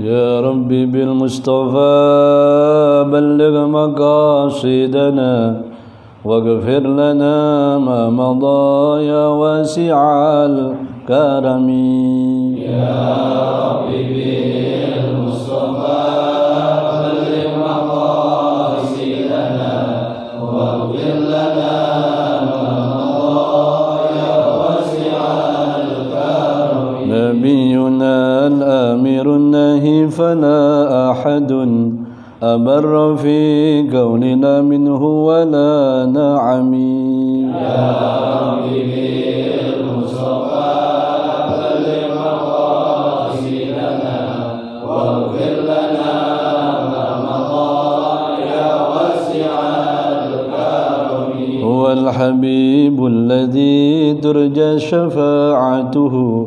يا ربي بالمصطفى بلغ مقاصدنا واغفر لنا ما مضى يا واسع الكرم. يا ربي فلا أحد أبر في كوننا منه ولا نعم. يا مقاصدنا واغفر لنا ما مضى يا واسع هو الحبيب الذي ترجى شفاعته.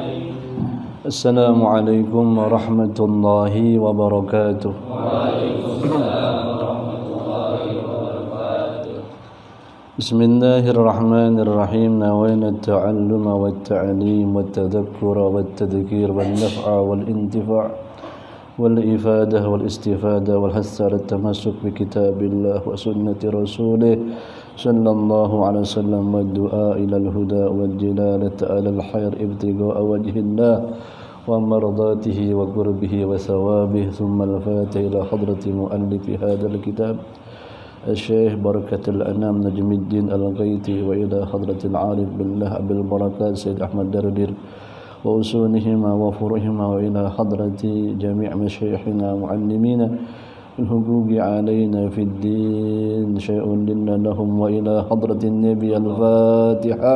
السلام عليكم ورحمة الله وبركاته. بسم الله الرحمن الرحيم. نوينا التعلم والتعليم والتذكر والتذكير والنفع والانتفاع والإفادة والاستفادة والحث على التمسك بكتاب الله وسنة رسوله صلى الله عليه وسلم والدعاء إلى الهدى والجلالة على الخير ابتغاء وجه الله. ومرضاته وقربه وثوابه ثم الفاتح إلى حضرة مؤلف هذا الكتاب. الشيخ بركة الأنام نجم الدين الغيتي وإلى حضرة العارف بالله أبي البركات سيد أحمد دردير وأسونهما وفرهما وإلى حضرة جميع مشايخنا معلمين الحقوق علينا في الدين. شيء لنا لهم وإلى حضرة النبي الفاتحة.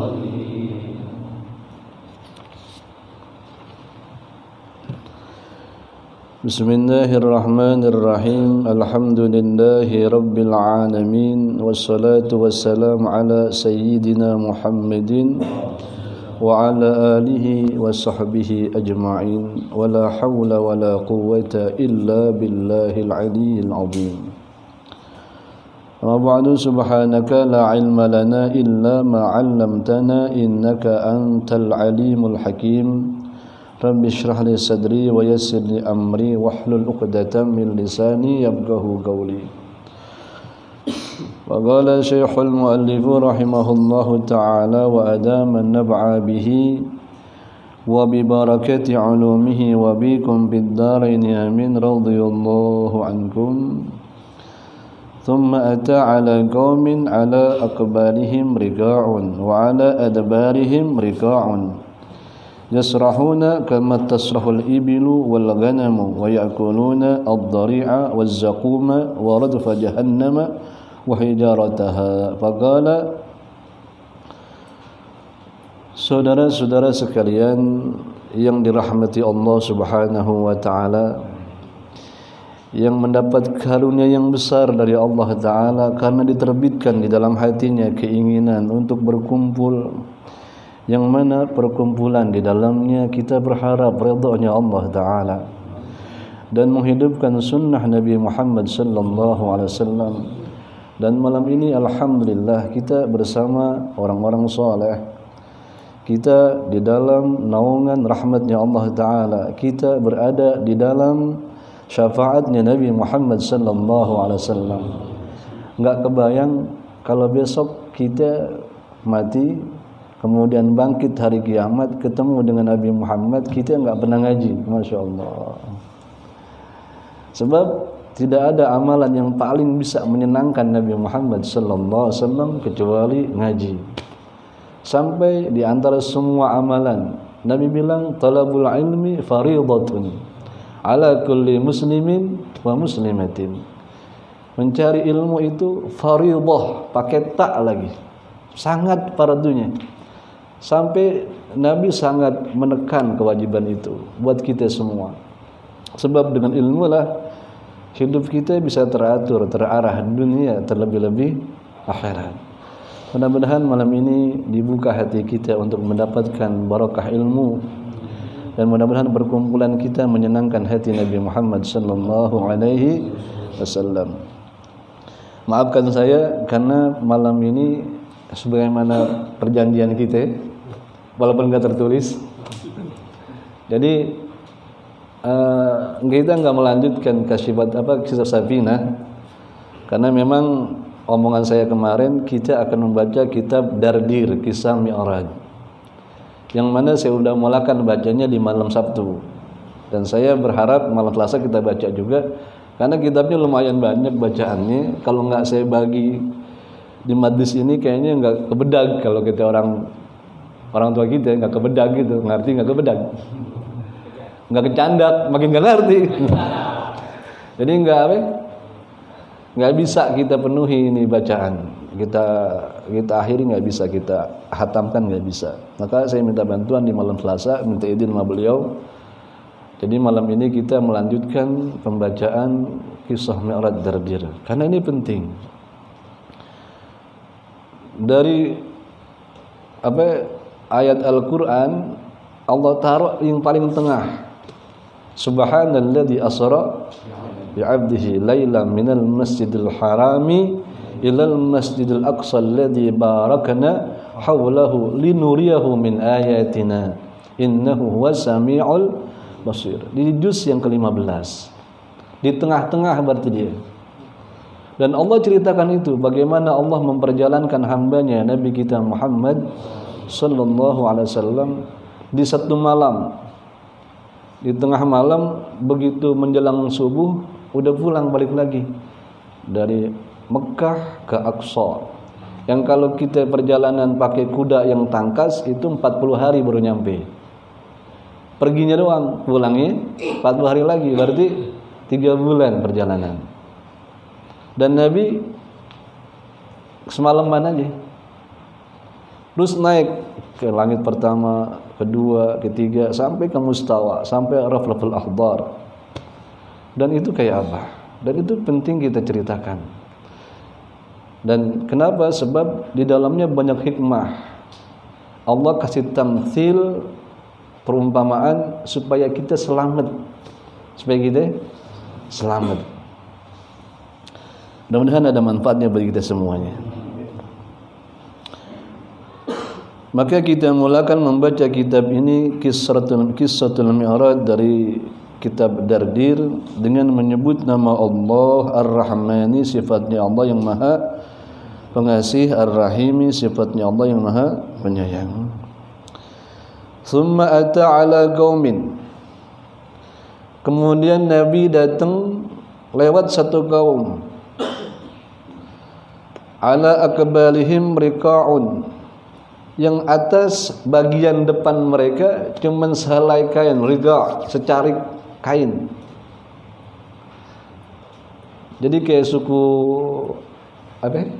بسم الله الرحمن الرحيم. الحمد لله رب العالمين والصلاة والسلام على سيدنا محمد وعلى آله وصحبه أجمعين. ولا حول ولا قوة إلا بالله العلي العظيم. وبعد سبحانك لا علم لنا إلا ما علمتنا إنك أنت العليم الحكيم. رب اشرح لي صدري ويسر لي أمري واحلل عقدة من لساني يفقه قولي. وقال شيخ المؤلف رحمه الله تعالى وأدام النبع به وببركة علومه وبكم بالدارين آمين رضي الله عنكم. ثم أتى على قوم على أقبالهم رقاع وعلى أدبارهم رقاع. yasrahuna kama tasrahul ibilu wal ghanamu wa ya'kuluna ad-dari'a wal zaquma wa radfa jahannama wa hijarataha. Faqala Saudara-saudara sekalian yang dirahmati Allah Subhanahu wa taala yang mendapat karunia yang besar dari Allah taala karena diterbitkan di dalam hatinya keinginan untuk berkumpul yang mana perkumpulan di dalamnya kita berharap redha Allah taala dan menghidupkan sunnah Nabi Muhammad sallallahu alaihi wasallam. Dan malam ini alhamdulillah kita bersama orang-orang soleh. Kita di dalam naungan rahmatnya Allah taala. Kita berada di dalam syafaatnya Nabi Muhammad sallallahu alaihi wasallam. Enggak kebayang kalau besok kita mati kemudian bangkit hari kiamat ketemu dengan Nabi Muhammad kita enggak pernah ngaji Masya Allah sebab tidak ada amalan yang paling bisa menyenangkan Nabi Muhammad sallallahu alaihi wasallam kecuali ngaji. Sampai di antara semua amalan Nabi bilang talabul ilmi fariidatun ala kulli muslimin wa muslimatin. Mencari ilmu itu fariidah pakai tak lagi. Sangat fardunya sampai Nabi sangat menekan kewajiban itu buat kita semua sebab dengan ilmu lah hidup kita bisa teratur terarah dunia terlebih-lebih akhirat Mudah-mudahan malam ini dibuka hati kita untuk mendapatkan barakah ilmu dan mudah-mudahan perkumpulan kita menyenangkan hati Nabi Muhammad sallallahu alaihi wasallam. Maafkan saya karena malam ini sebagaimana perjanjian kita walaupun enggak tertulis. Jadi uh, kita enggak melanjutkan kasifat apa kisah Safina. Karena memang omongan saya kemarin kita akan membaca kitab Dardir Kisah Mi'raj. Yang mana saya sudah mulakan bacanya di malam Sabtu. Dan saya berharap malam Selasa kita baca juga karena kitabnya lumayan banyak bacaannya. Kalau nggak saya bagi di madis ini kayaknya nggak kebedag kalau kita orang orang tua kita nggak kebedag gitu ngerti nggak kebedag nggak kecandak makin nggak ngerti. Jadi nggak apa? Nggak bisa kita penuhi ini bacaan. Kita kita akhiri nggak bisa kita hatamkan nggak bisa. Maka saya minta bantuan di malam Selasa minta izin sama beliau. Jadi malam ini kita melanjutkan pembacaan kisah Mi'raj Dardir karena ini penting. Dari apa ayat Al-Qur'an Allah taruh yang paling tengah. Subhanalladzi asra bi'abdihi laylan minal masjidil harami ilal masjidil aqsa alladhi barakna hawlahu linuriyahu min ayatina. Innahu huwas samiul basir. Di juz yang ke-15 di tengah-tengah berarti dia. Dan Allah ceritakan itu bagaimana Allah memperjalankan hambanya Nabi kita Muhammad sallallahu alaihi wasallam di satu malam di tengah malam begitu menjelang subuh udah pulang balik lagi dari Mekah ke Aqsa. Yang kalau kita perjalanan pakai kuda yang tangkas itu 40 hari baru nyampe. Perginya doang pulangnya 40 hari lagi berarti 3 bulan perjalanan. Dan Nabi semalaman aja terus naik ke langit pertama kedua ketiga sampai ke mustawa sampai rafraful akhbar dan itu kayak apa? Dan itu penting kita ceritakan. Dan kenapa? Sebab di dalamnya banyak hikmah. Allah kasih tamthil perumpamaan supaya kita selamat. Supaya kita selamat. Mudah-mudahan ada manfaatnya bagi kita semuanya maka kita mulakan membaca kitab ini kisratul kisratul mi'raj dari kitab Dardir dengan menyebut nama Allah Ar-Rahmani sifatnya Allah yang maha pengasih Ar-Rahimi sifatnya Allah yang maha penyayang. Thumma ata ala qaumin. Kemudian Nabi datang lewat satu kaum. Ala akbalihim riqa'un yang atas bagian depan mereka cuma sehelai kain riga secarik kain. Jadi kayak suku apa?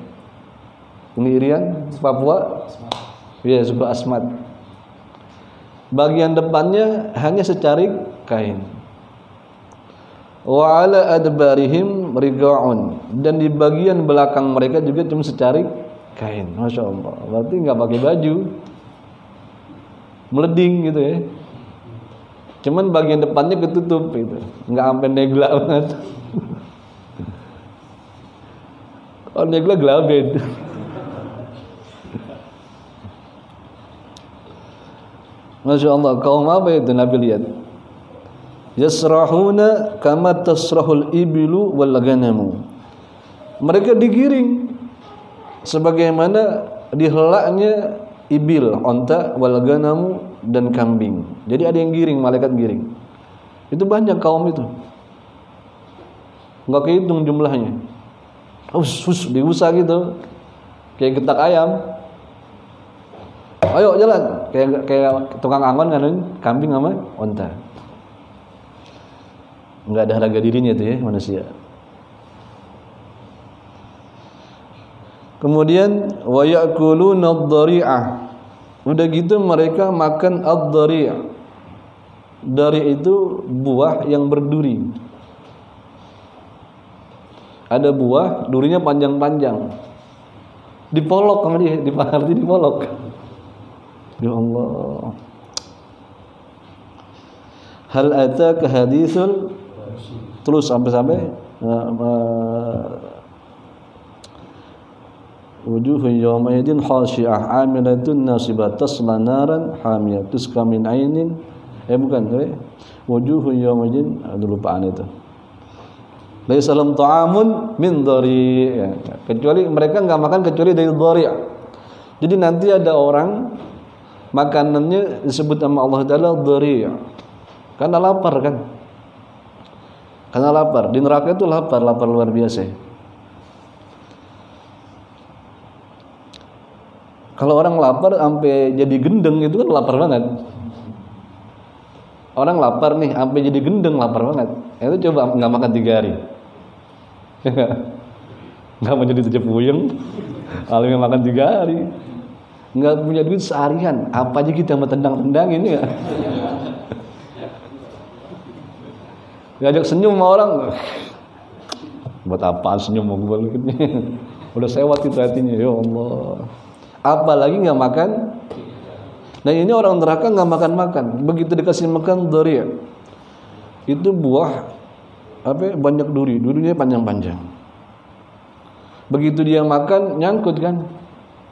Ngirian Papua. Ya, suku Asmat. Bagian depannya hanya secarik kain. Wa ala adbarihim rigaun dan di bagian belakang mereka juga cuma secarik kain. Masya Allah. Berarti nggak pakai baju. Meleding gitu ya. Cuman bagian depannya ketutup itu, nggak sampai negla banget. Oh negla gelabed. Masya Allah, kaum apa itu Nabi lihat? Yasrahuna kama tasrahul ibilu wal ganamu. Mereka digiring sebagaimana dihelaknya ibil, onta, wal ganamu dan kambing. Jadi ada yang giring, malaikat giring. Itu banyak kaum itu. Enggak kehitung jumlahnya. Us, us diusah gitu. Kayak getak ayam. ayo jalan kayak kayak tukang angon kan kambing sama onta nggak ada harga dirinya tuh ya manusia kemudian wa ya'kuluna ad-dhari'ah udah gitu mereka makan ad-dhari' dari itu buah yang berduri. Ada buah durinya panjang-panjang. Dipolok sama dia dipangerti dipolok. Ya Allah. Hal ataka hadithul terus sampai-sampai wujuh yawma idin khashi'ah amilatun nasibah tasla naran hamiyah tusqa min eh bukan eh. aduh lupaan itu. laisa lahum min dhari kecuali mereka enggak makan kecuali dari dhari jadi nanti ada orang makanannya disebut nama Allah Taala dhari karena lapar kan? Karena lapar. Di neraka itu lapar lapar luar biasa kalau orang lapar sampai jadi gendeng itu kan lapar banget. Orang lapar nih sampai jadi gendeng lapar banget. Itu coba nggak makan tiga hari. Nggak mau jadi tujuh puyeng. Kalau makan tiga hari. Nggak punya duit seharian. Apa aja kita mau tendang-tendang ini ya? Ngajak senyum sama orang. Buat apa senyum mau gue udah sewat itu hatinya. Ya Allah apalagi nggak makan? Nah ini orang neraka nggak makan makan begitu dikasih makan dari itu buah apa banyak duri. Durinya panjang-panjang. Begitu dia makan nyangkut kan?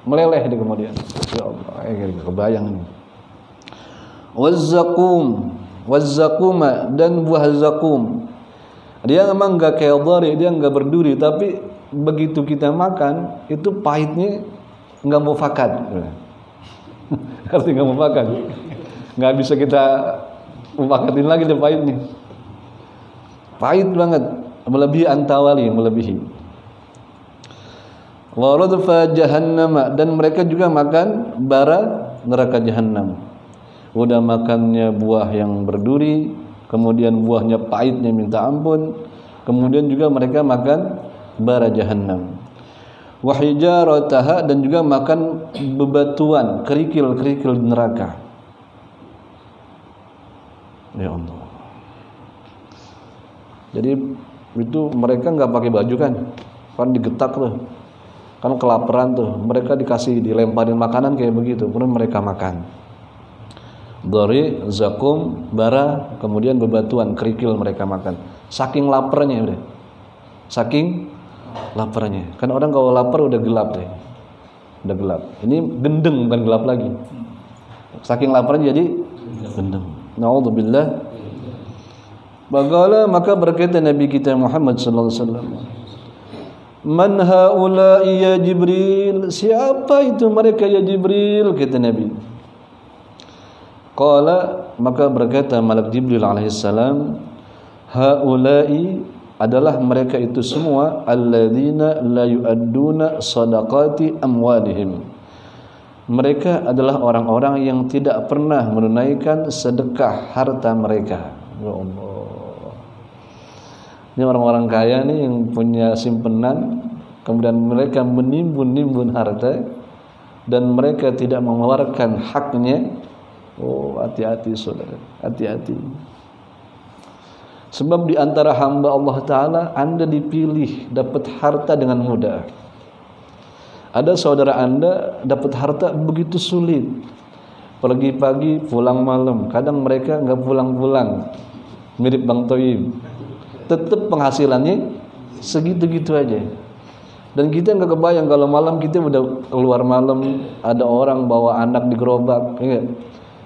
Meleleh dia kemudian. Ya Allah kebayang ini. Wazzakum wazzakuma dan buah zakum. Dia memang nggak kayak dari dia nggak berduri. Tapi begitu kita makan itu pahitnya nggak mau fakat artinya nggak mau fakat nggak bisa kita mufakatin lagi deh pahitnya. Pahit banget. Melebihi antawali melebihi. Waradfa jahannam dan mereka juga makan bara neraka jahannam. Udah makannya buah yang berduri kemudian buahnya pahitnya minta ampun kemudian juga mereka makan bara jahannam wahijarataha dan juga makan bebatuan kerikil-kerikil neraka. Ya Allah. Jadi itu mereka nggak pakai baju kan? Kan digetak tuh. Kan kelaparan tuh. Mereka dikasih dilemparin makanan kayak begitu. Kemudian mereka makan. Dori, zakum, bara, kemudian bebatuan, kerikil mereka makan. Saking laparnya udah. Saking laparnya. Kan orang kalau lapar udah gelap deh. Udah gelap. Ini gendeng bukan gelap lagi. Saking laparnya jadi gendeng. Nauzubillah. Bagaimana maka berkata Nabi kita Muhammad sallallahu alaihi wasallam. Man haula ya Jibril? Siapa itu mereka ya Jibril? Kata Nabi. Qala maka berkata Malak Jibril alaihissalam haula'i adalah mereka itu semua alladzina la yu'adduna sadaqati amwalihim. Mereka adalah orang-orang yang tidak pernah menunaikan sedekah harta mereka. Ya Allah. Ini orang-orang kaya nih yang punya simpenan kemudian mereka menimbun-nimbun harta dan mereka tidak mengeluarkan haknya. Oh, hati-hati saudara, hati-hati. Sebab di antara hamba Allah Ta'ala Anda dipilih dapat harta dengan mudah. Ada saudara Anda dapat harta begitu sulit. Pagi-pagi pulang malam. Kadang mereka nggak pulang-pulang. Mirip Bang Toib Tetap penghasilannya segitu-gitu aja. Dan kita nggak kebayang kalau malam kita udah keluar malam ada orang bawa anak di gerobak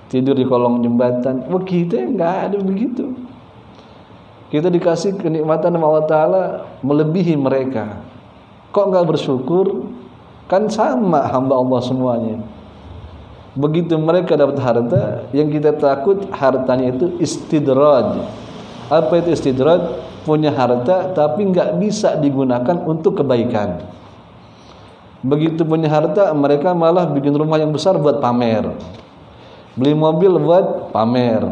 tidur di kolong jembatan. Wah kita nggak ada begitu. Kita dikasih kenikmatan Allah Taala melebihi mereka. Kok nggak bersyukur? Kan sama hamba Allah semuanya. Begitu mereka dapat harta, yang kita takut hartanya itu istidraj. Apa itu istidraj? Punya harta tapi nggak bisa digunakan untuk kebaikan. begitu punya harta mereka malah bikin rumah yang besar buat pamer beli mobil buat pamer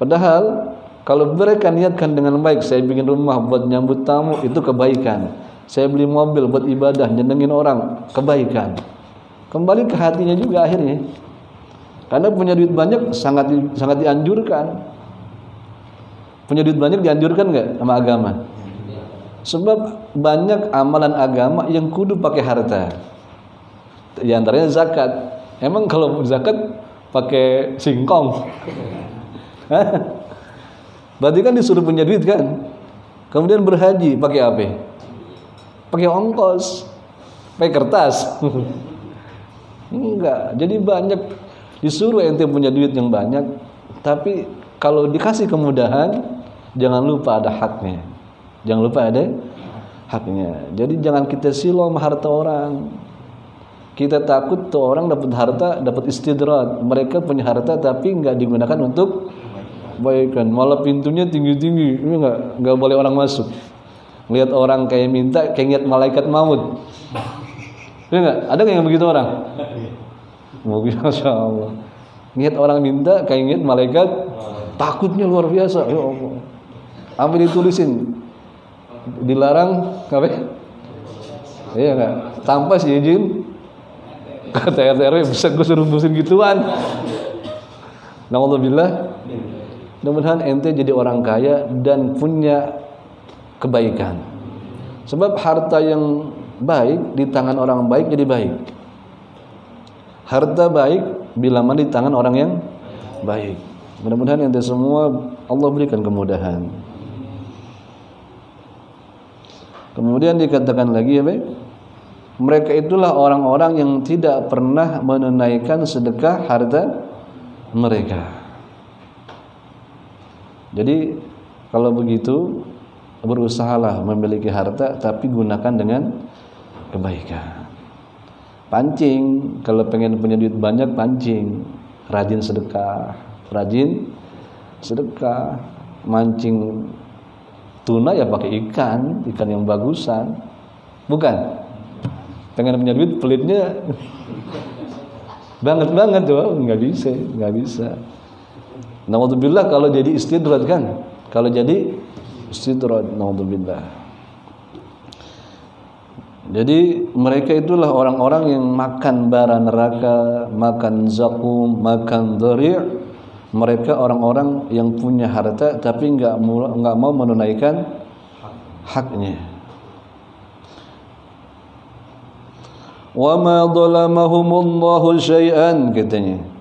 padahal kalau mereka niatkan dengan baik saya bikin rumah buat nyambut tamu itu kebaikan. Saya beli mobil buat ibadah nyenengin orang kebaikan. Kembali ke hatinya juga akhirnya. Karena punya duit banyak sangat sangat dianjurkan. Punya duit banyak dianjurkan nggak sama agama? Sebab banyak amalan agama yang kudu pakai harta. Di antaranya zakat. Emang kalau zakat pakai singkong berarti kan disuruh punya duit kan kemudian berhaji pakai apa pakai ongkos, pakai kertas. Enggak. Jadi banyak disuruh ente punya duit yang banyak, tapi kalau dikasih kemudahan, jangan lupa ada haknya. Jangan lupa ada haknya. Jadi jangan kita silau harta orang. Kita takut tuh orang dapat harta, dapat istidrat. Mereka punya harta tapi nggak digunakan untuk kebaikan. Malah pintunya tinggi-tinggi. Ini nggak? Nggak boleh orang masuk. Lihat orang kayak minta kayak lihat malaikat maut. Ya enggak ada nggak yang begitu orang? Mobil masya Allah. Lihat orang minta kayak lihat malaikat takutnya luar biasa. Ya Allah. Apa ditulisin? Dilarang apa? Iya enggak tanpa si izin kata RT RW bisa gue suruh gituan. Alhamdulillah mudah-mudahan ente jadi orang kaya dan punya kebaikan. Sebab harta yang baik di tangan orang baik jadi baik. Harta baik bila mana di tangan orang yang baik. Mudah-mudahan yang semua Allah berikan kemudahan. Kemudian dikatakan lagi ya baik. Mereka itulah orang-orang yang tidak pernah menunaikan sedekah harta mereka. Jadi kalau begitu berusahalah memiliki harta tapi gunakan dengan kebaikan. Pancing, kalau pengen punya duit banyak pancing, rajin sedekah, rajin sedekah, mancing tuna ya pakai ikan, ikan yang bagusan. Bukan. Pengen punya duit pelitnya banget banget tuh, nggak bisa, nggak bisa. Nah, kalau jadi istidrat kan, kalau jadi Istidrat naudzubillah. Jadi mereka itulah orang-orang yang makan bara neraka, makan zakum, makan dhari'. Mereka orang-orang yang punya harta tapi enggak enggak mau menunaikan haknya. Wa ma dhalamahumullahu syai'an katanya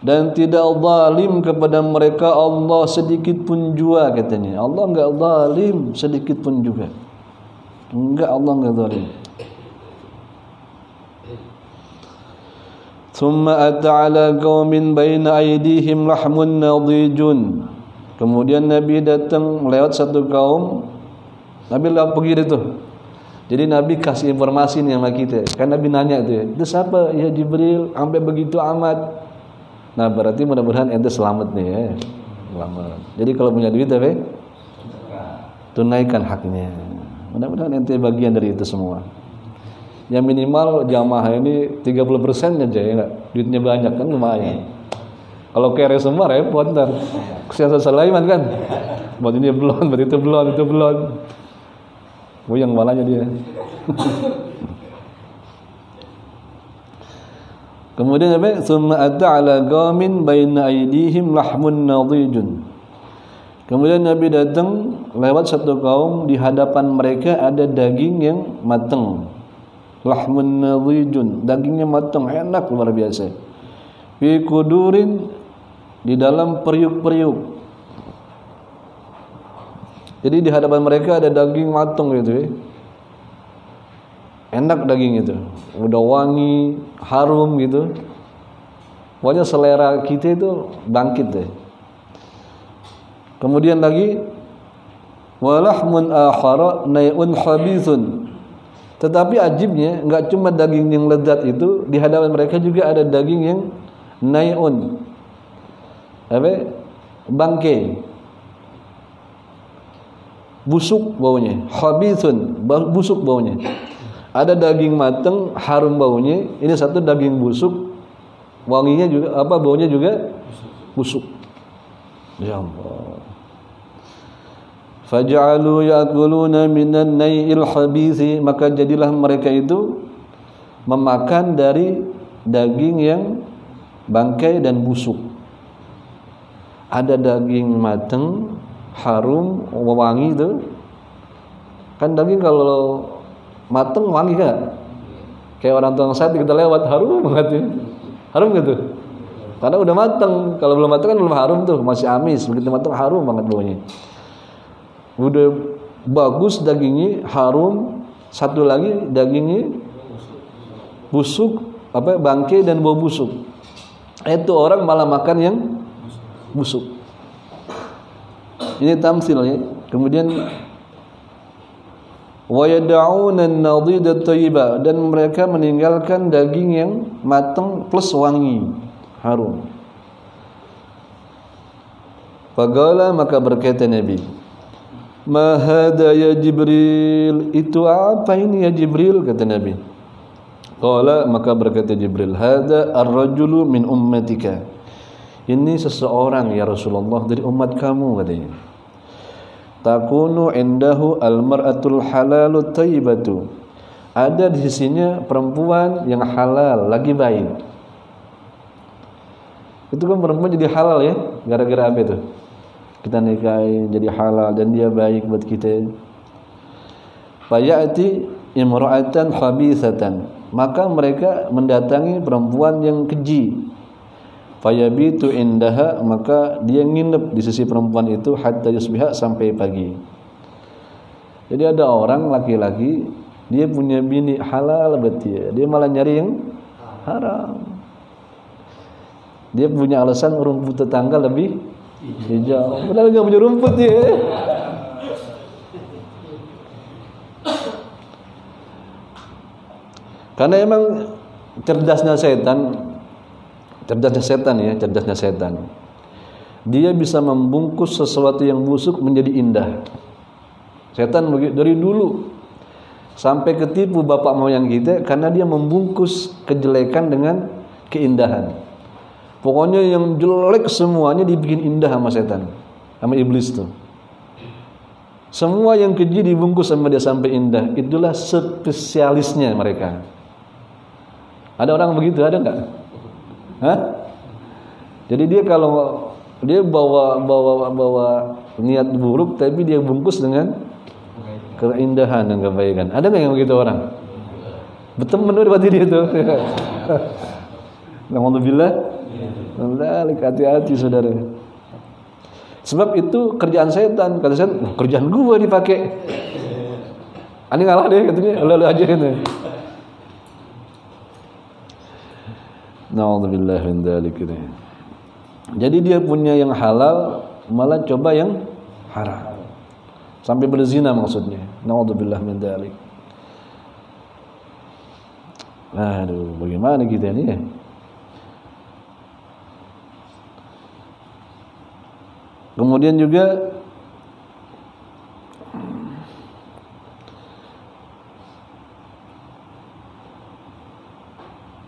dan tidak zalim kepada mereka Allah sedikit pun juga katanya. Allah enggak zalim sedikit pun juga. Enggak Allah enggak zalim. Thumma ata ala qaumin baina aydihim lahmun nadijun. Kemudian Nabi datang lewat satu kaum. Nabi lewat pergi itu. Jadi Nabi kasih informasi nih sama kita. Kan Nabi nanya ya. Itu siapa? Ya Jibril sampai begitu amat. Nah berarti mudah-mudahan ente selamat nih ya. Selamat. Jadi kalau punya duit apa? Tunaikan haknya. Mudah-mudahan ente bagian dari itu semua. Yang minimal jamaah ini 30% persen aja ya enggak? Duitnya banyak kan lumayan. Kalau kere semua repot ntar. Kesehatan Sulaiman kan. Buat ini belum, buat itu belum, itu belum. Buyang malahnya dia. Kemudian apa? Summa ata ala qamin baina aydihim lahmun nadijun. Kemudian Nabi datang lewat satu kaum di hadapan mereka ada daging yang matang. Lahmun nadijun, dagingnya matang, enak luar biasa. Fi kudurin di dalam periuk-periuk. Jadi di hadapan mereka ada daging matang gitu ya enak daging itu. Udah wangi harum gitu. Pokoknya selera kita itu bangkit deh. Kemudian lagi walahmun akhara nayun khabithun. Tetapi ajibnya enggak cuma daging yang lezat itu di hadapan mereka juga ada daging yang nayun apa? Bangke. Busuk baunya. Khabithun busuk baunya Ada daging mateng harum baunya, ini satu daging busuk wanginya juga apa baunya juga busuk. Ya Allah. Faj'alu ya'kuluna minan nai'il habithi maka jadilah mereka itu memakan dari daging yang bangkai dan busuk. Ada daging mateng, harum, wangi itu. Kan daging kalau mateng wangi kan? Kayak orang tukang sate kita lewat harum banget ya. Harum gitu. Karena udah mateng. Kalau belum mateng kan belum harum tuh, masih amis. Begitu mateng harum banget baunya. Udah bagus dagingnya, harum. Satu lagi dagingnya busuk, apa bangke dan bau busuk. Itu orang malah makan yang busuk. Ini tamsil ya. Kemudian wa yad'una an-nadida thayyiba dan mereka meninggalkan daging yang matang plus wangi harum. Fagala maka berkata Nabi Ma ya Jibril? Itu apa ini ya Jibril? kata Nabi. Qala maka berkata Jibril hada ar-rajulu min ummatika. Ini seseorang ya Rasulullah dari umat kamu katanya takunu indahu almar'atul halalut tayyibatu. Ada di sisinya perempuan yang halal lagi baik. Itu kan perempuan jadi halal ya gara-gara apa itu? Kita nikahi jadi halal dan dia baik buat kita. Fayati imra'atan khabithatan. Maka mereka mendatangi perempuan yang keji fayabitu indaha maka dia nginep di sisi perempuan itu hatta yusbiha sampai pagi. Jadi ada orang laki-laki dia punya bini halal betul dia malah nyari yang haram. Dia punya alasan rumput tetangga lebih hijau. Padahal nggak punya rumput dia. Karena emang cerdasnya setan Cerdasnya setan ya, cerdasnya setan. Dia bisa membungkus sesuatu yang busuk menjadi indah. Setan dari dulu sampai ketipu bapak moyang kita karena dia membungkus kejelekan dengan keindahan. Pokoknya yang jelek semuanya dibikin indah sama setan, sama iblis tuh. Semua yang keji dibungkus sama dia sampai indah. Itulah spesialisnya mereka. Ada orang begitu, ada enggak? Hah? Jadi dia kalau dia bawa bawa bawa niat buruk tapi dia bungkus dengan keindahan dan kebaikan. Ada nggak yang begitu orang? Betul menurut berarti dia itu. Alhamdulillah. Alhamdulillah hati-hati saudara. Sebab itu kerjaan setan. Kata setan, kerjaan gua dipakai. Ani ngalah deh katanya, lalu aja ini. Nauzubillah min dzalik Jadi dia punya yang halal malah coba yang haram. Sampai berzina maksudnya. Nauzubillah min dzalik. Aduh, bagaimana kita ini ya? Kemudian juga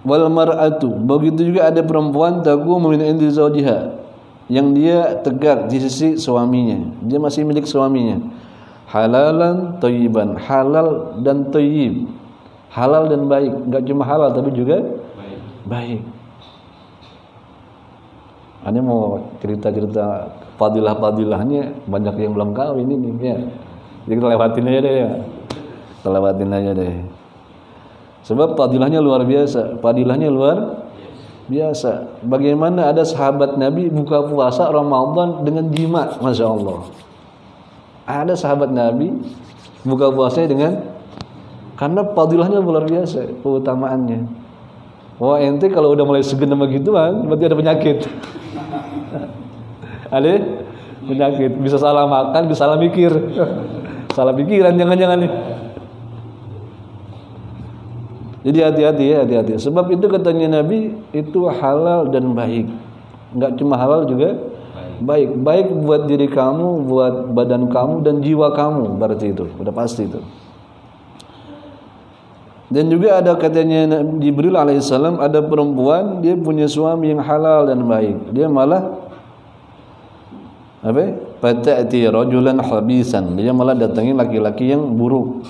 wal mar'atu. Begitu juga ada perempuan taku min indi zawjiha. Yang dia tegak di sisi suaminya. Dia masih milik suaminya. Halalan thayyiban halal dan thayyib halal dan baik. Enggak cuma halal tapi juga baik. Baik mau cerita-cerita fadilah-fadilahnya. Banyak yang belum kawin ini ya. Jadi kita lewatin aja deh ya. Kita lewatin aja deh. Sebab fadilahnya luar biasa, fadilahnya luar biasa. Bagaimana ada sahabat Nabi buka puasa Ramadan dengan jima, masya Allah. Ada sahabat Nabi buka puasanya dengan karena fadilahnya luar biasa, keutamaannya. Wah ente kalau udah mulai segen sama gituan, berarti ada penyakit. ada penyakit, bisa salah makan, bisa salah mikir, salah pikiran jangan-jangan nih. Jadi hati-hati ya, hati-hati. Sebab itu katanya Nabi itu halal dan baik. Enggak cuma halal juga baik. Baik buat diri kamu, buat badan kamu dan jiwa kamu berarti itu. Udah pasti itu. Dan juga ada katanya Jibril alaihissalam ada perempuan dia punya suami yang halal dan baik. Dia malah apa? Fatati rajulan habisan. Dia malah datangi laki-laki yang buruk.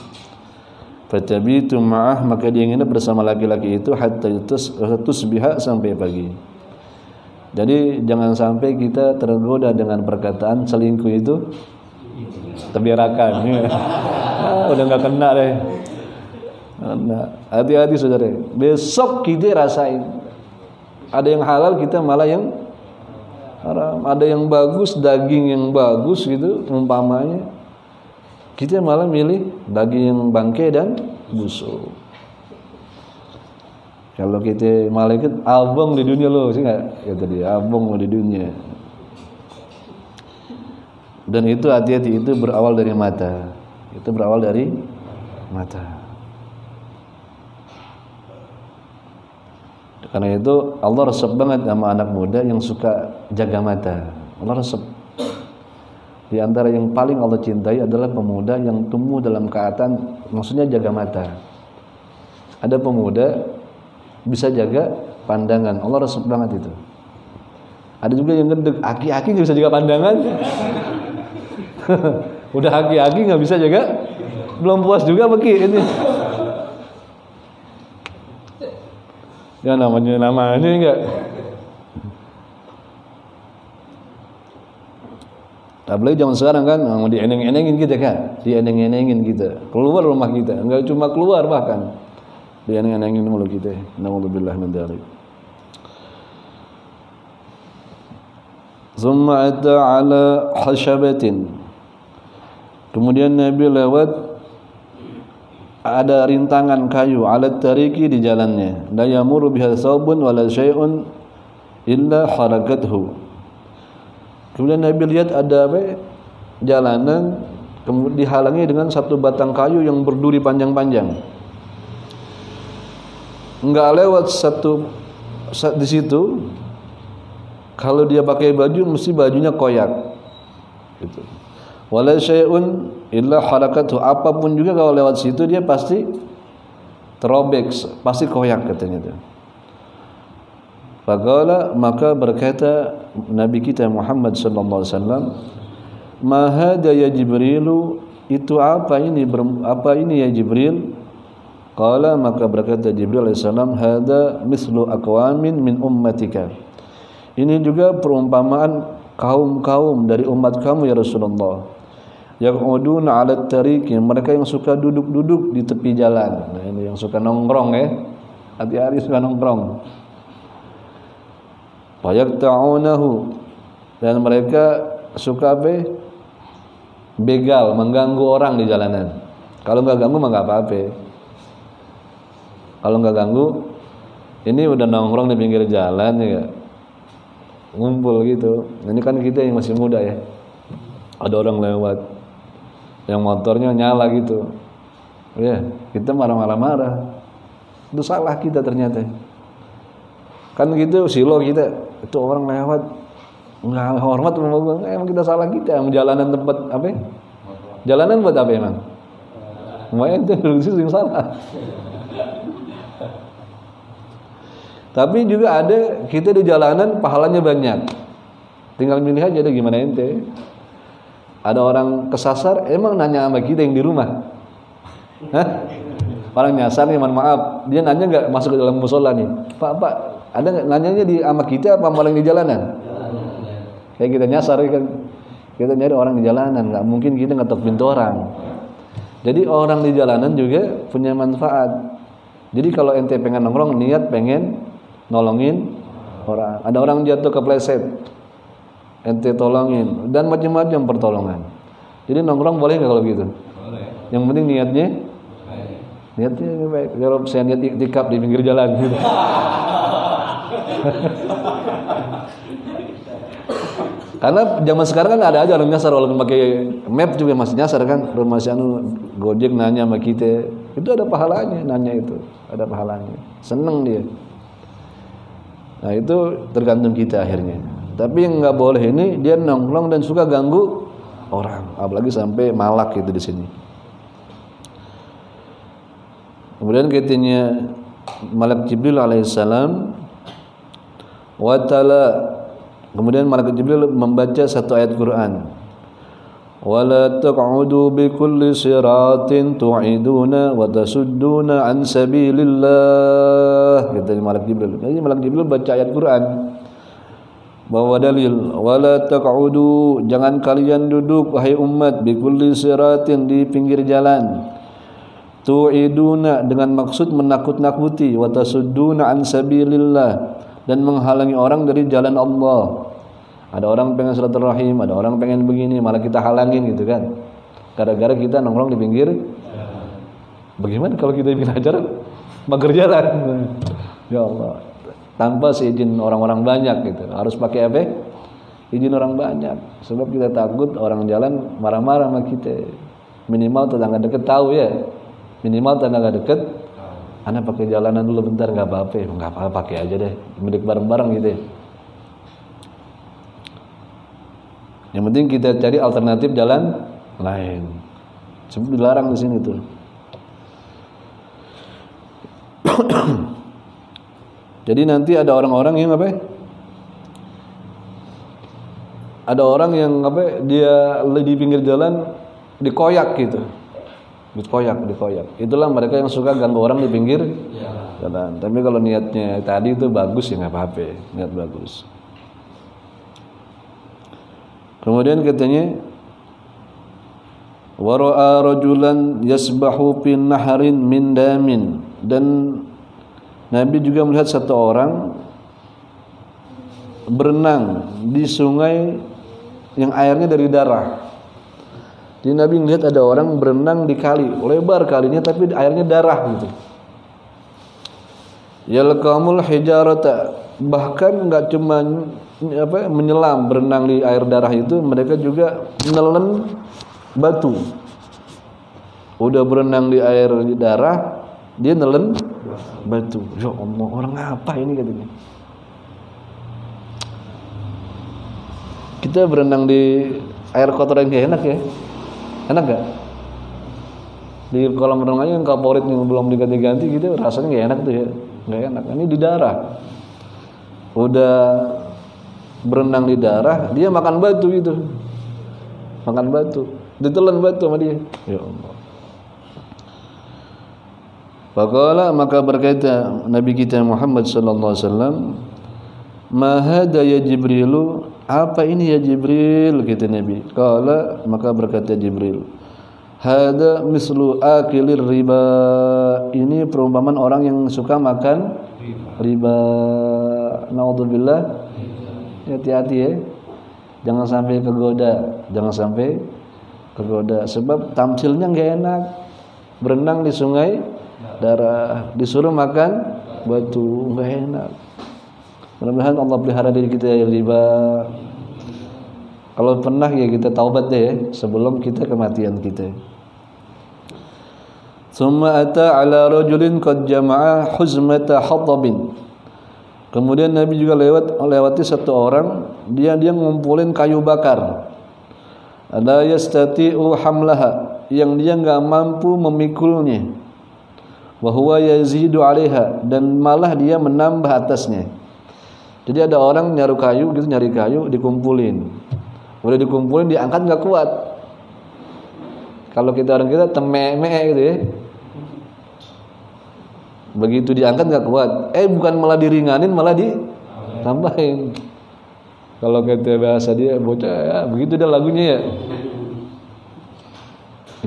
Fatabitu ma'ah maka dia nginep bersama laki-laki itu hatta tusbiha sampai pagi. Jadi jangan sampai kita tergoda dengan perkataan selingkuh itu terbirakan. ah, udah nggak kena deh. Nah, hati-hati saudara. Besok kita rasain. Ada yang halal kita malah yang haram. Ada yang bagus daging yang bagus gitu umpamanya. Kita malah milih daging yang bangke dan busuk. Kalau kita malaikat abang di dunia lo sih nggak kata dia abang di dunia. Dan itu hati-hati itu berawal dari mata. Itu berawal dari mata. Karena itu Allah resep banget sama anak muda yang suka jaga mata. Allah resep. Di antara yang paling Allah cintai adalah pemuda yang tumbuh dalam keadaan maksudnya jaga mata. Ada pemuda bisa jaga pandangan. Allah resep banget itu. Ada juga yang gendek, aki-aki nggak bisa jaga pandangan. Udah aki-aki nggak bisa jaga, belum puas juga begini. ini. Ya namanya namanya enggak. Apalagi zaman sekarang kan mau dieneng-enengin kita kan, dieneng-enengin kita. Keluar rumah kita, enggak cuma keluar bahkan dieneng-enengin mulu kita. Nauzubillah min dzalik. Thumma ata ala hashabatin. Kemudian Nabi lewat ada rintangan kayu alat tariki di jalannya la yamuru biha thawbun wala syai'un illa harakathu kemudian Nabi lihat ada apa jalanan kemudian dihalangi dengan satu batang kayu yang berduri panjang-panjang. Enggak lewat satu di situ kalau dia pakai baju mesti bajunya koyak gitu. Wala syai'un illa harakatu apa pun juga kalau lewat situ dia pasti terobek pasti koyak katanya itu Faqala maka berkata Nabi kita Muhammad sallallahu alaihi wasallam ma hada ya Jibril itu apa ini apa ini ya Jibril? Qala maka berkata Jibril alaihi salam hada mislu aqwamin min ummatika. Ini juga perumpamaan kaum-kaum dari umat kamu ya Rasulullah. Yaquduna 'ala tariqi mereka yang suka duduk-duduk di tepi jalan. Nah ini yang suka nongkrong ya hati-hati suka nongkrong fayaqta'unahu dan mereka suka apa? Begal mengganggu orang di jalanan. Kalau nggak ganggu mah nggak apa-apa. Kalau nggak ganggu ini udah nongkrong di pinggir jalan ya ngumpul gitu. Ini kan kita yang masih muda ya. Ada orang lewat. Yang motornya nyala gitu. Ya kita marah-marah itu salah kita ternyata kan gitu silo kita itu orang lewat nggak hormat emang kita salah kita jalanan tempat apa jalanan buat apa emang Lumayan itu yang salah tapi juga ada kita di jalanan pahalanya banyak tinggal milih aja deh gimana ente ada orang kesasar, emang nanya sama kita yang di rumah. Hah? Orang nyasar nih, mohon maaf. Dia nanya nggak masuk ke dalam musola nih. Pak, Pak, ada nanyanya di sama kita apa malah di jalanan? Kayak kita nyasar kan. Kita nyari orang di jalanan, nggak mungkin kita ngetok pintu orang. Jadi orang di jalanan juga punya manfaat. Jadi kalau ente pengen nongkrong, niat pengen nolongin orang. Ada orang jatuh ke pleset, ente tolongin dan macam-macam pertolongan. Jadi nongkrong boleh nggak kalau gitu? Boleh. Yang penting niatnya. Niatnya baik. Kalau saya niat iktikaf di pinggir jalan gitu. Karena zaman sekarang kan ada aja orang nyasar walaupun pakai map juga masih nyasar kan. Rumah si anu Gojek nanya sama kita, itu ada pahalanya nanya itu, ada pahalanya. Seneng dia. Nah itu tergantung kita akhirnya. Tapi yang nggak boleh ini dia nongkrong dan suka ganggu orang, apalagi sampai malak itu di sini. kemudian katanya malaikat Jibril alaihissalam wa ta'ala kemudian malaikat Jibril membaca satu ayat Quran. Wala taq'udu bi kulli siratin tu'iduna wa tasudduna an sabilillah. Kata malaikat Jibril. Jadi malaikat Jibril baca ayat Quran. Bahwa dalil wala taq'udu jangan kalian duduk wahai umat bi kulli siratin di pinggir jalan. Tu'iduna dengan maksud menakut-nakuti. Wa tasudduna an sabilillah dan menghalangi orang dari jalan Allah. Ada orang pengen silaturahim, ada orang pengen begini, malah kita halangin gitu kan. Gara-gara kita nongkrong di pinggir. Bagaimana kalau kita bikin ajaran mager jalan? ya Allah. Tanpa seizin orang-orang banyak gitu. Harus pakai apa? Izin orang banyak. Sebab kita takut orang jalan marah-marah sama kita. Minimal tetangga dekat tahu ya. Minimal tetangga dekat Anda pakai jalanan dulu bentar nggak apa-apa, nggak apa-apa pakai aja deh, milik bareng-bareng gitu. Ya. Yang penting kita cari alternatif jalan lain. Sebab dilarang di sini tuh. Jadi nanti ada orang-orang yang apa? Ada orang yang apa? Dia di pinggir jalan dikoyak gitu dikoyak dikoyak itulah mereka yang suka ganggu orang di pinggir jalan. Tapi kalau niatnya tadi itu bagus ya nggak apa-apa. Niat bagus. Kemudian katanya wara'a rajulan yasbahu fin naharin min damin. Dan Nabi juga melihat satu orang berenang di sungai yang airnya dari darah jadi Nabi melihat ada orang berenang di kali, lebar kalinya tapi airnya darah gitu. Yalqamul hijarata bahkan enggak cuma apa menyelam berenang di air darah itu, mereka juga nelen batu. Udah berenang di air di darah, dia nelen batu. Ya Allah, orang apa ini katanya? Kita berenang di air kotor yang enak ya. Enak gak? Di kolam renang aja yang kaporit yang belum diganti-ganti gitu rasanya gak enak tuh ya. Gak enak. Ini di darah. Udah berenang di darah, dia makan batu itu. Makan batu. Ditelan batu sama dia. Ya Allah. Faqala maka berkata Nabi kita Muhammad sallallahu alaihi wasallam, "Ma ya Jibrilu apa ini ya Jibril? Kata Nabi. Kala maka berkata Jibril Hada mislu akilir riba. Ini perumpamaan orang yang suka makan riba. Naudzubillah Hati-hati ya. Jangan sampai kegoda. Jangan sampai kegoda. Sebab tamsilnya nggak enak. Berenang di sungai Darah. Disuruh makan batu. Nggak enak Mudah-mudahan Allah pelihara diri kita dari riba. Kalau pernah ya kita taubat deh sebelum kita kematian kita. Summa ata ala rajulin qad jama'a huzmata hatabin. Kemudian Nabi juga lewat lewati satu orang, dia dia ngumpulin kayu bakar. Ada yastati'u hamlaha, yang dia enggak mampu memikulnya. Wa huwa yazidu 'alaiha dan malah dia menambah atasnya. Jadi ada orang nyaru kayu gitu nyari kayu dikumpulin. Udah dikumpulin diangkat nggak kuat. Kalau kita orang kita tememe gitu ya. Begitu diangkat nggak kuat. Eh bukan malah diringanin malah ditambahin. Kalau kita bahasa dia bocah ya begitu dah lagunya ya.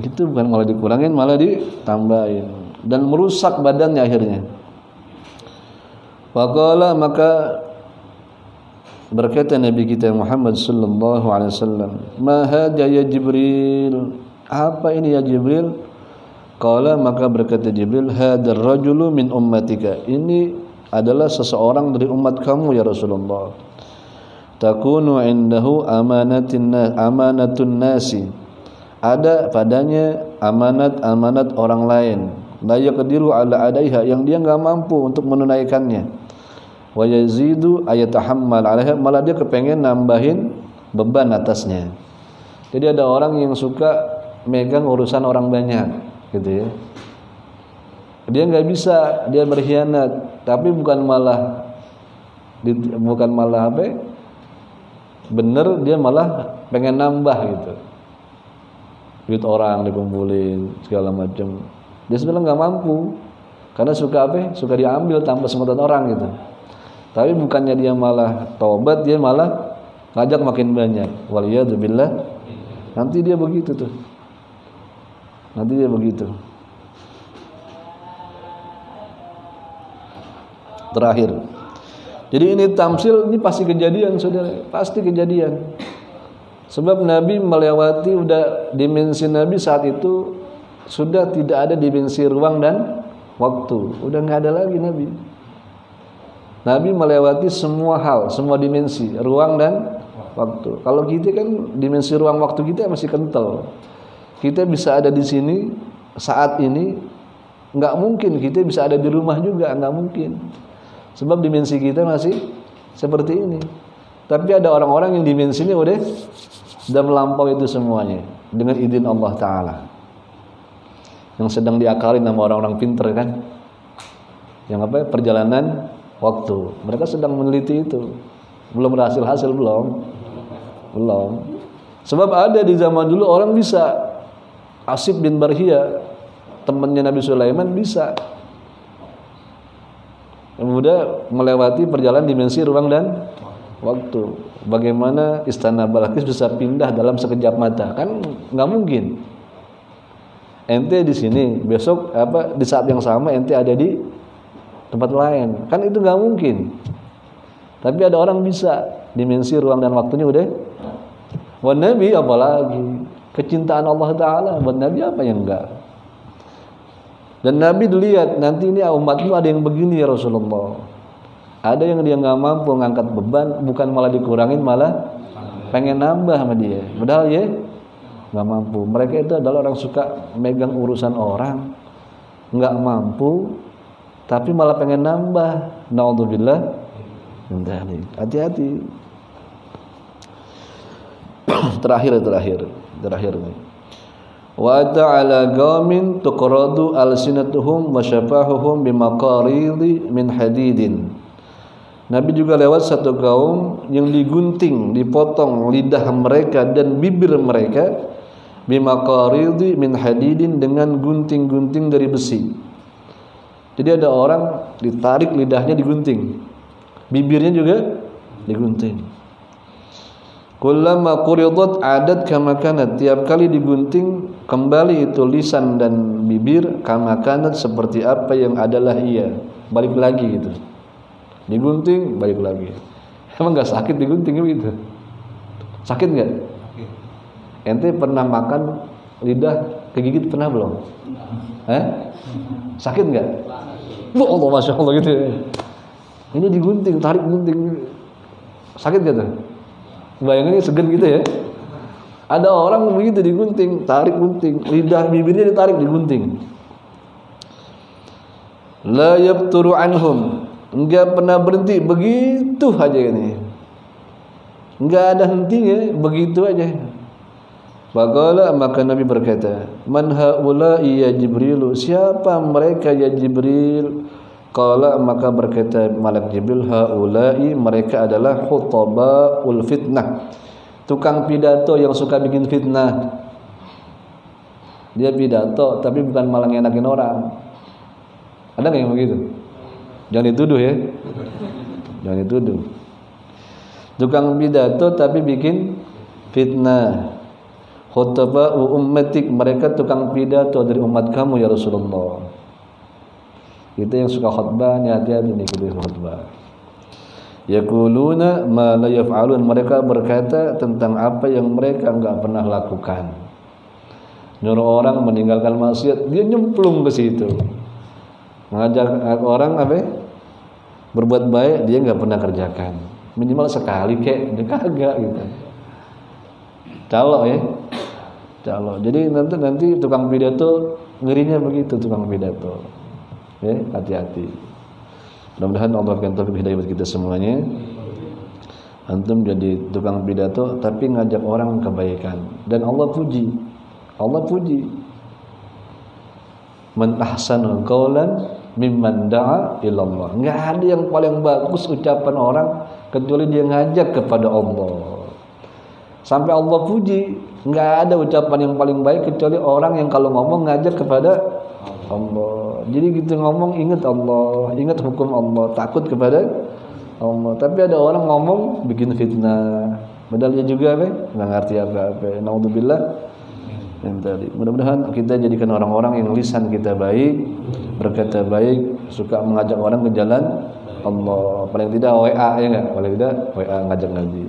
Itu bukan malah dikurangin malah ditambahin dan merusak badannya akhirnya. Faqala maka Berkata Nabi kita Muhammad sallallahu alaihi wasallam, "Ma hadha ya Jibril?" Apa ini ya Jibril? Qala maka berkata Jibril, "Hadzal rajulu min ummatika." Ini adalah seseorang dari umat kamu ya Rasulullah. Takunu indahu amanatin amanatun nasi. Ada padanya amanat-amanat orang lain. La yaqdiru ala adaiha yang dia enggak mampu untuk menunaikannya wa yazidu ayatahammal alaiha malah dia kepengen nambahin beban atasnya. Jadi ada orang yang suka megang urusan orang banyak gitu ya. Dia nggak bisa dia berkhianat tapi bukan malah bukan malah apa bener dia malah pengen nambah gitu. Duit orang dikumpulin segala macam. Dia sebenarnya nggak mampu karena suka apa suka diambil tanpa semutan orang gitu tapi bukannya dia malah tobat dia malah ngajak makin banyak. Waliyadzubillah nanti dia begitu tuh. Nanti dia begitu. Terakhir. Jadi ini tamsil ini pasti kejadian saudara. Pasti kejadian. Sebab Nabi melewati udah dimensi Nabi saat itu sudah tidak ada dimensi ruang dan waktu. Udah nggak ada lagi Nabi Nabi melewati semua hal semua dimensi ruang dan waktu. Kalau kita kan dimensi ruang waktu kita masih kental. Kita bisa ada di sini saat ini nggak mungkin kita bisa ada di rumah juga nggak mungkin. Sebab dimensi kita masih seperti ini. Tapi ada orang-orang yang dimensinya udah sudah melampau itu semuanya dengan izin Allah Ta'ala. Yang sedang diakalin sama orang-orang pinter kan? Yang apa perjalanan waktu mereka sedang meneliti itu belum berhasil hasil belum belum sebab ada di zaman dulu orang bisa Asib bin Barhia temannya Nabi Sulaiman bisa Kemudian melewati perjalanan dimensi ruang dan waktu. Bagaimana istana Balkis bisa pindah dalam sekejap mata? Kan nggak mungkin. Ente di sini, besok apa di saat yang sama ente ada di tempat lain. Kan itu nggak mungkin. Tapi ada orang bisa dimensi ruang dan waktunya udah. Buat Nabi apalagi kecintaan Allah Taala buat Nabi apa yang enggak? Dan Nabi dilihat nanti ini umatmu ada yang begini ya Rasulullah. Ada yang dia nggak mampu ngangkat beban, bukan malah dikurangin, malah pengen nambah sama dia. Padahal ya nggak mampu. Mereka itu adalah orang suka megang urusan orang, nggak mampu, tapi malah pengen nambah. Naudzubillah. Hati-hati. terakhir terakhir terakhir nih wa ta'ala qaumin tuqradu alsinatuhum wa syafahuhum bimaqaridi min hadidin Nabi juga lewat satu kaum yang digunting, dipotong lidah mereka dan bibir mereka bimaqaridi min hadidin dengan gunting-gunting dari besi. Jadi ada orang ditarik lidahnya digunting. Bibirnya juga digunting. Kullama quridat adat kama kanat. Tiap kali digunting kembali itu lisan dan bibir kama kanat seperti apa yang adalah ia. Balik lagi gitu. Digunting balik lagi. Emang nggak sakit digunting gitu? Sakit nggak? Ente pernah makan lidah kegigit pernah belum? Eh? Sakit nggak? Wah Allah masya Allah gitu. Ini digunting, tarik gunting. Sakit gak tuh? Bayangannya segan gitu ya. Ada orang begitu digunting, tarik gunting, lidah bibirnya ditarik digunting. La yabturu anhum. Enggak pernah berhenti begitu aja ini. Enggak ada hentinya, begitu aja. Faqala maka Nabi berkata, "Man haula'i ya Jibril? Siapa mereka ya Jibril?" Qala maka berkata malaikat Jibril haula'i mereka adalah khutabaul fitnah. Tukang pidato yang suka bikin fitnah. Dia pidato tapi bukan malah ngenakin orang. Ada nggak yang begitu? Jangan dituduh ya. Jangan dituduh. Tukang pidato tapi bikin fitnah. Khutbah ummatik mereka tukang pidato dari umat kamu ya Rasulullah. Kita yang suka khutbah ni hati-hati nih kita khutbah. Yaquluna ma la yaf'alun mereka berkata tentang apa yang mereka enggak pernah lakukan. Nyuruh orang meninggalkan maksiat, dia nyemplung ke situ. Mengajak orang apa? Berbuat baik dia enggak pernah kerjakan. Minimal sekali kek, dia kagak gitu. Calo ya. Calo. Jadi nanti nanti tukang pidato ngerinya begitu tukang pidato. Ya, hati-hati. Mudah-mudahan Allah akan taufik hidayah buat kita semuanya. Antum jadi tukang pidato tapi ngajak orang kebaikan dan Allah puji. Allah puji. man ahsanu qawlan mimman da'a ilallah. Enggak ada yang paling bagus ucapan orang kecuali dia ngajak kepada Allah. Sampai Allah puji, enggak ada ucapan yang paling baik kecuali orang yang kalau ngomong ngajak kepada Allah. Jadi gitu ngomong ingat Allah, ingat hukum Allah, takut kepada Allah. Tapi ada orang ngomong bikin fitnah. Padahal juga apa? Enggak ngerti apa-apa. Nauzubillah yang tadi. Mudah-mudahan kita jadikan orang-orang yang lisan kita baik, berkata baik, suka mengajak orang ke jalan Allah. Paling tidak WA ya enggak? Paling tidak WA ngajak ngaji.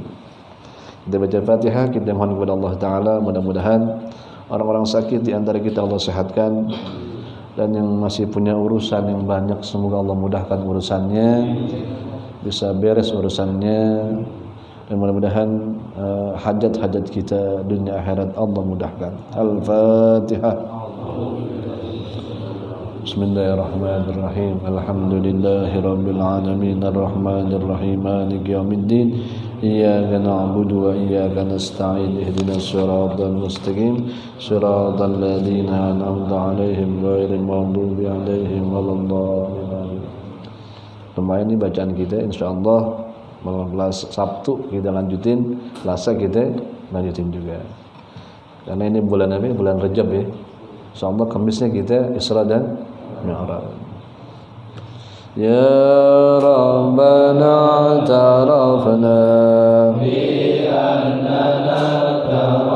Kita baca Fatihah, kita mohon kepada Allah taala mudah-mudahan orang-orang sakit di antara kita Allah sehatkan dan yang masih punya urusan yang banyak semoga Allah mudahkan urusannya bisa beres urusannya dan mudah-mudahan uh, hajat-hajat kita dunia akhirat Allah mudahkan. Al-Fatihah. Bismillahirrahmanirrahim. Alhamdulillahirabbil alamin arrahmanir rahim maliki yaumiddin. Iyyaka na'budu wa iyyaka nasta'in ihdinas siratal mustaqim siratal ladzina an'amta 'alaihim ghairil maghdubi 'alaihim waladdallin. Lumayan ini bacaan kita insyaallah Malam kelas Sabtu kita lanjutin, Selasa kita lanjutin juga. Karena ini bulan apa? Bulan Rajab ya. Insyaallah Kamisnya kita Isra dan Mi'raj. يا ربنا اعترفنا بأننا ترى